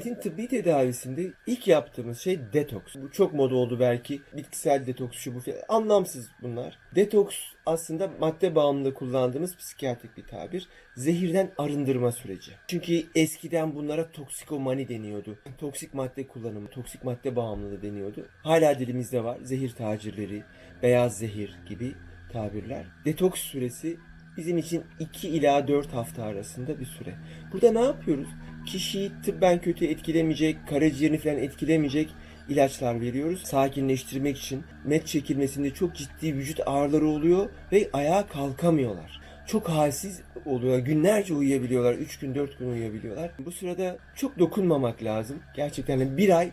Metin tıbbi tedavisinde ilk yaptığımız şey detoks. Bu çok moda oldu belki. Bitkisel detoks şu bu falan. Anlamsız bunlar. Detoks aslında madde bağımlılığı kullandığımız psikiyatrik bir tabir. Zehirden arındırma süreci. Çünkü eskiden bunlara toksikomani deniyordu. Toksik madde kullanımı, toksik madde bağımlılığı deniyordu. Hala dilimizde var. Zehir tacirleri, beyaz zehir gibi tabirler. Detoks süresi bizim için 2 ila 4 hafta arasında bir süre. Burada ne yapıyoruz? Kişiyi tıbben kötü etkilemeyecek, karaciğerini falan etkilemeyecek ilaçlar veriyoruz. Sakinleştirmek için met çekilmesinde çok ciddi vücut ağrıları oluyor ve ayağa kalkamıyorlar. Çok halsiz oluyor. Günlerce uyuyabiliyorlar. 3 gün 4 gün uyuyabiliyorlar. Bu sırada çok dokunmamak lazım. Gerçekten bir ay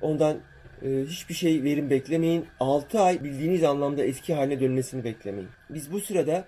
ondan e, hiçbir şey verim beklemeyin. 6 ay bildiğiniz anlamda eski haline dönmesini beklemeyin. Biz bu sırada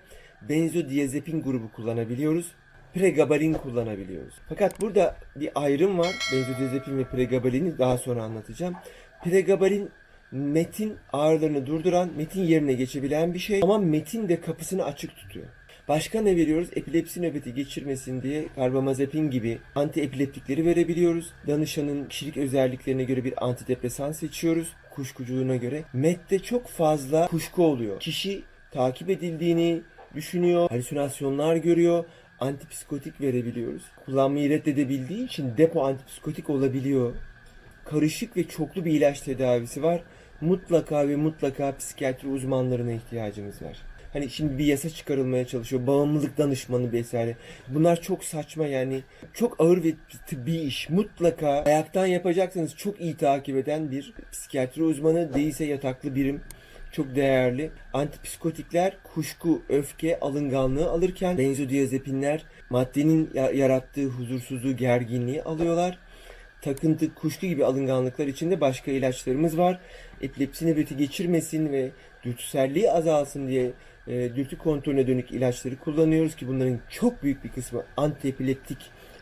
benzodiazepin grubu kullanabiliyoruz. Pregabalin kullanabiliyoruz. Fakat burada bir ayrım var. Benzodiazepin ve pregabalini daha sonra anlatacağım. Pregabalin metin ağrılarını durduran, metin yerine geçebilen bir şey ama metin de kapısını açık tutuyor. Başka ne veriyoruz? Epilepsi nöbeti geçirmesin diye karbamazepin gibi antiepileptikleri verebiliyoruz. Danışanın kişilik özelliklerine göre bir antidepresan seçiyoruz. Kuşkuculuğuna göre. MET'te çok fazla kuşku oluyor. Kişi takip edildiğini düşünüyor, halüsinasyonlar görüyor. Antipsikotik verebiliyoruz. Kullanmayı reddedebildiği için depo antipsikotik olabiliyor. Karışık ve çoklu bir ilaç tedavisi var. Mutlaka ve mutlaka psikiyatri uzmanlarına ihtiyacımız var. Hani şimdi bir yasa çıkarılmaya çalışıyor. Bağımlılık danışmanı vesaire. Bunlar çok saçma yani. Çok ağır ve tıbbi iş. Mutlaka ayaktan yapacaksanız çok iyi takip eden bir psikiyatri uzmanı değilse yataklı birim çok değerli. Antipsikotikler kuşku, öfke, alınganlığı alırken benzodiazepinler maddenin ya- yarattığı huzursuzluğu, gerginliği alıyorlar. Takıntı, kuşku gibi alınganlıklar için de başka ilaçlarımız var. Epilepsi nöbeti geçirmesin ve dürtüselliği azalsın diye e, dürtü kontrolüne dönük ilaçları kullanıyoruz ki bunların çok büyük bir kısmı antiepileptik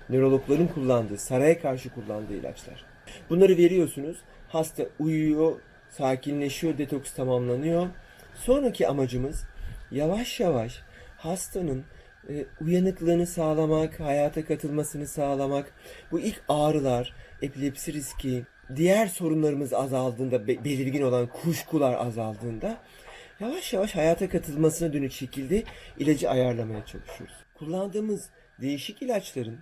nörologların kullandığı, saraya karşı kullandığı ilaçlar. Bunları veriyorsunuz. Hasta uyuyor, sakinleşiyor, detoks tamamlanıyor. Sonraki amacımız yavaş yavaş hastanın e, uyanıklığını sağlamak, hayata katılmasını sağlamak. Bu ilk ağrılar, epilepsi riski, diğer sorunlarımız azaldığında, be- belirgin olan kuşkular azaldığında yavaş yavaş hayata katılmasına dönük şekilde ilacı ayarlamaya çalışıyoruz. Kullandığımız değişik ilaçların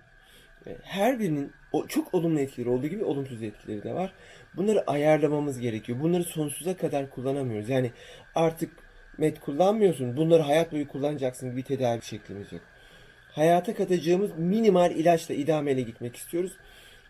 her birinin o çok olumlu etkileri olduğu gibi olumsuz etkileri de var. Bunları ayarlamamız gerekiyor. Bunları sonsuza kadar kullanamıyoruz. Yani artık met kullanmıyorsun. Bunları hayat boyu kullanacaksın gibi tedavi şeklimiz yok. Hayata katacağımız minimal ilaçla idameyle gitmek istiyoruz.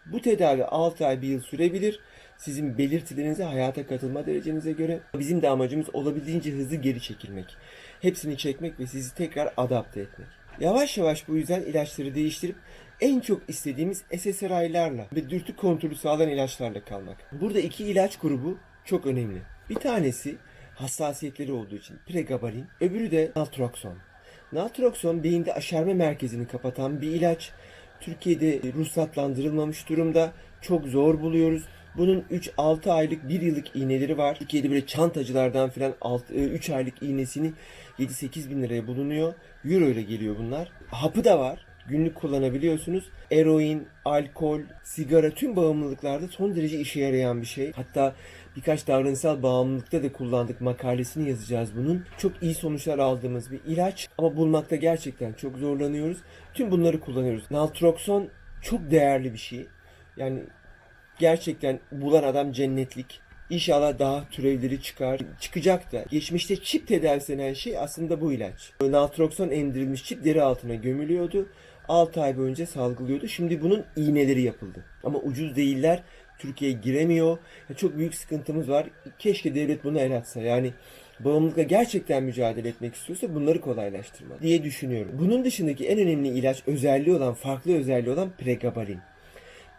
Bu tedavi 6 ay 1 yıl sürebilir. Sizin belirtilerinize, hayata katılma derecenize göre. Bizim de amacımız olabildiğince hızlı geri çekilmek. Hepsini çekmek ve sizi tekrar adapte etmek. Yavaş yavaş bu yüzden ilaçları değiştirip en çok istediğimiz SSRI'larla ve dürtü kontrolü sağlayan ilaçlarla kalmak. Burada iki ilaç grubu çok önemli. Bir tanesi hassasiyetleri olduğu için pregabalin, öbürü de naltrokson. Naltrokson beyinde aşerme merkezini kapatan bir ilaç. Türkiye'de ruhsatlandırılmamış durumda. Çok zor buluyoruz. Bunun 3-6 aylık 1 yıllık iğneleri var. Türkiye'de böyle çantacılardan filan 3 aylık iğnesini 7-8 bin liraya bulunuyor. Euro ile geliyor bunlar. Hapı da var. Günlük kullanabiliyorsunuz. Eroin, alkol, sigara tüm bağımlılıklarda son derece işe yarayan bir şey. Hatta birkaç davranışsal bağımlılıkta da kullandık makalesini yazacağız bunun. Çok iyi sonuçlar aldığımız bir ilaç ama bulmakta gerçekten çok zorlanıyoruz. Tüm bunları kullanıyoruz. Naltrokson çok değerli bir şey. Yani gerçekten bulan adam cennetlik. İnşallah daha türevleri çıkar. Çıkacak da. Geçmişte çip tedavisi denen şey aslında bu ilaç. Naltrokson emdirilmiş çip deri altına gömülüyordu. 6 ay boyunca salgılıyordu. Şimdi bunun iğneleri yapıldı. Ama ucuz değiller. Türkiye'ye giremiyor. Ya çok büyük sıkıntımız var. Keşke devlet bunu el atsa. Yani bağımlılıkla gerçekten mücadele etmek istiyorsa bunları kolaylaştırmalı diye düşünüyorum. Bunun dışındaki en önemli ilaç özelliği olan, farklı özelliği olan pregabalin.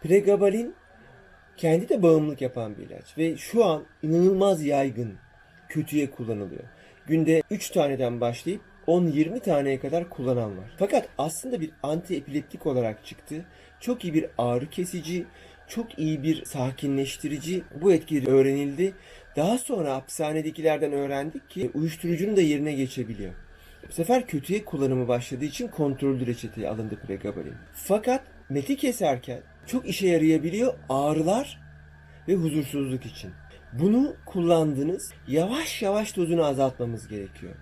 Pregabalin kendi de bağımlılık yapan bir ilaç ve şu an inanılmaz yaygın kötüye kullanılıyor. Günde 3 taneden başlayıp 10-20 taneye kadar kullanan var. Fakat aslında bir antiepileptik olarak çıktı. Çok iyi bir ağrı kesici, çok iyi bir sakinleştirici. Bu etkileri öğrenildi. Daha sonra hapishanedekilerden öğrendik ki uyuşturucunun da yerine geçebiliyor. Bu sefer kötüye kullanımı başladığı için kontrollü reçeteye alındı pregabalin. Fakat meti keserken çok işe yarayabiliyor ağrılar ve huzursuzluk için. Bunu kullandınız. Yavaş yavaş dozunu azaltmamız gerekiyor.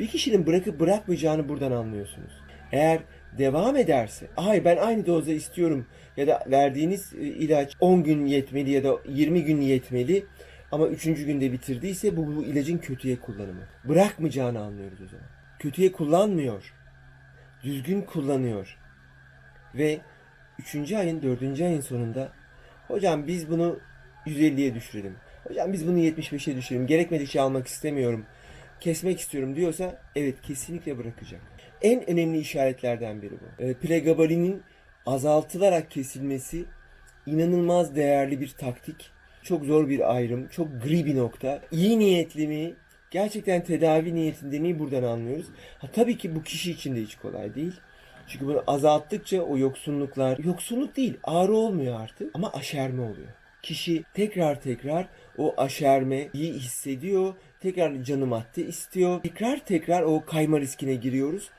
Bir kişinin bırakıp bırakmayacağını buradan anlıyorsunuz. Eğer devam ederse, ay ben aynı dozda istiyorum ya da verdiğiniz e, ilaç 10 gün yetmeli ya da 20 gün yetmeli ama 3. günde bitirdiyse bu, bu ilacın kötüye kullanımı. Bırakmayacağını anlıyoruz o zaman. Kötüye kullanmıyor. Düzgün kullanıyor. Ve 3. ayın 4. ayın sonunda hocam biz bunu 150'ye düşürelim. Hocam biz bunu 75'e düşürelim. Gerekmedikçe almak istemiyorum. Kesmek istiyorum diyorsa evet kesinlikle bırakacak. En önemli işaretlerden biri bu. E, pregabalinin azaltılarak kesilmesi inanılmaz değerli bir taktik. Çok zor bir ayrım, çok gri bir nokta. İyi niyetli mi, gerçekten tedavi niyetinde mi buradan anlıyoruz. Ha, tabii ki bu kişi için de hiç kolay değil. Çünkü bunu azalttıkça o yoksunluklar, yoksunluk değil ağrı olmuyor artık ama aşerme oluyor. Kişi tekrar tekrar o aşermeyi hissediyor. Tekrar canı madde istiyor. Tekrar tekrar o kayma riskine giriyoruz.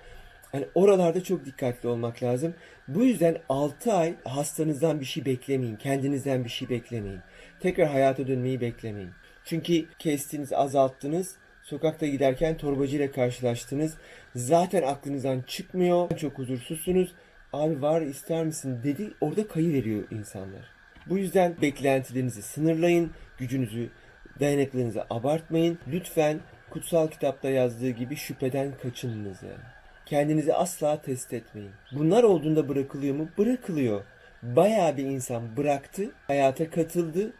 Hani oralarda çok dikkatli olmak lazım. Bu yüzden 6 ay hastanızdan bir şey beklemeyin. Kendinizden bir şey beklemeyin. Tekrar hayata dönmeyi beklemeyin. Çünkü kestiniz, azalttınız. Sokakta giderken torbacıyla karşılaştınız. Zaten aklınızdan çıkmıyor. Çok huzursuzsunuz. Abi var ister misin dedi. Orada kayı veriyor insanlar. Bu yüzden beklentilerinizi sınırlayın. Gücünüzü, dayanıklılığınızı abartmayın. Lütfen kutsal kitapta yazdığı gibi şüpheden kaçınınız yani. Kendinizi asla test etmeyin. Bunlar olduğunda bırakılıyor mu? Bırakılıyor. Bayağı bir insan bıraktı, hayata katıldı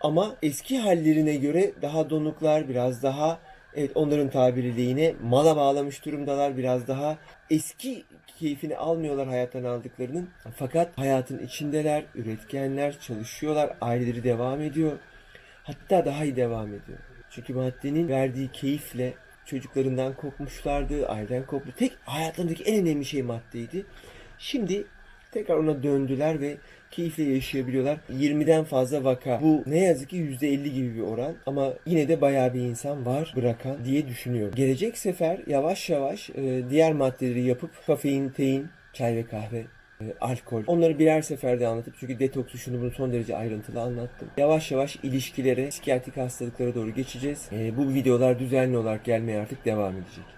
ama eski hallerine göre daha donuklar, biraz daha evet onların tabiriyle yine mala bağlamış durumdalar. Biraz daha eski keyfini almıyorlar hayattan aldıklarının. Fakat hayatın içindeler, üretkenler, çalışıyorlar, aileleri devam ediyor. Hatta daha iyi devam ediyor. Çünkü maddenin verdiği keyifle çocuklarından kopmuşlardı, aileden koptu. Tek hayatlarındaki en önemli şey maddeydi. Şimdi tekrar ona döndüler ve keyifle yaşayabiliyorlar. 20'den fazla vaka. Bu ne yazık ki %50 gibi bir oran ama yine de bayağı bir insan var bırakan diye düşünüyorum. Gelecek sefer yavaş yavaş e, diğer maddeleri yapıp kafein, tein, çay ve kahve e, alkol. Onları birer seferde anlatıp çünkü detoksu şunu bunu son derece ayrıntılı anlattım. Yavaş yavaş ilişkilere, psikiyatrik hastalıklara doğru geçeceğiz. E, bu videolar düzenli olarak gelmeye artık devam edecek.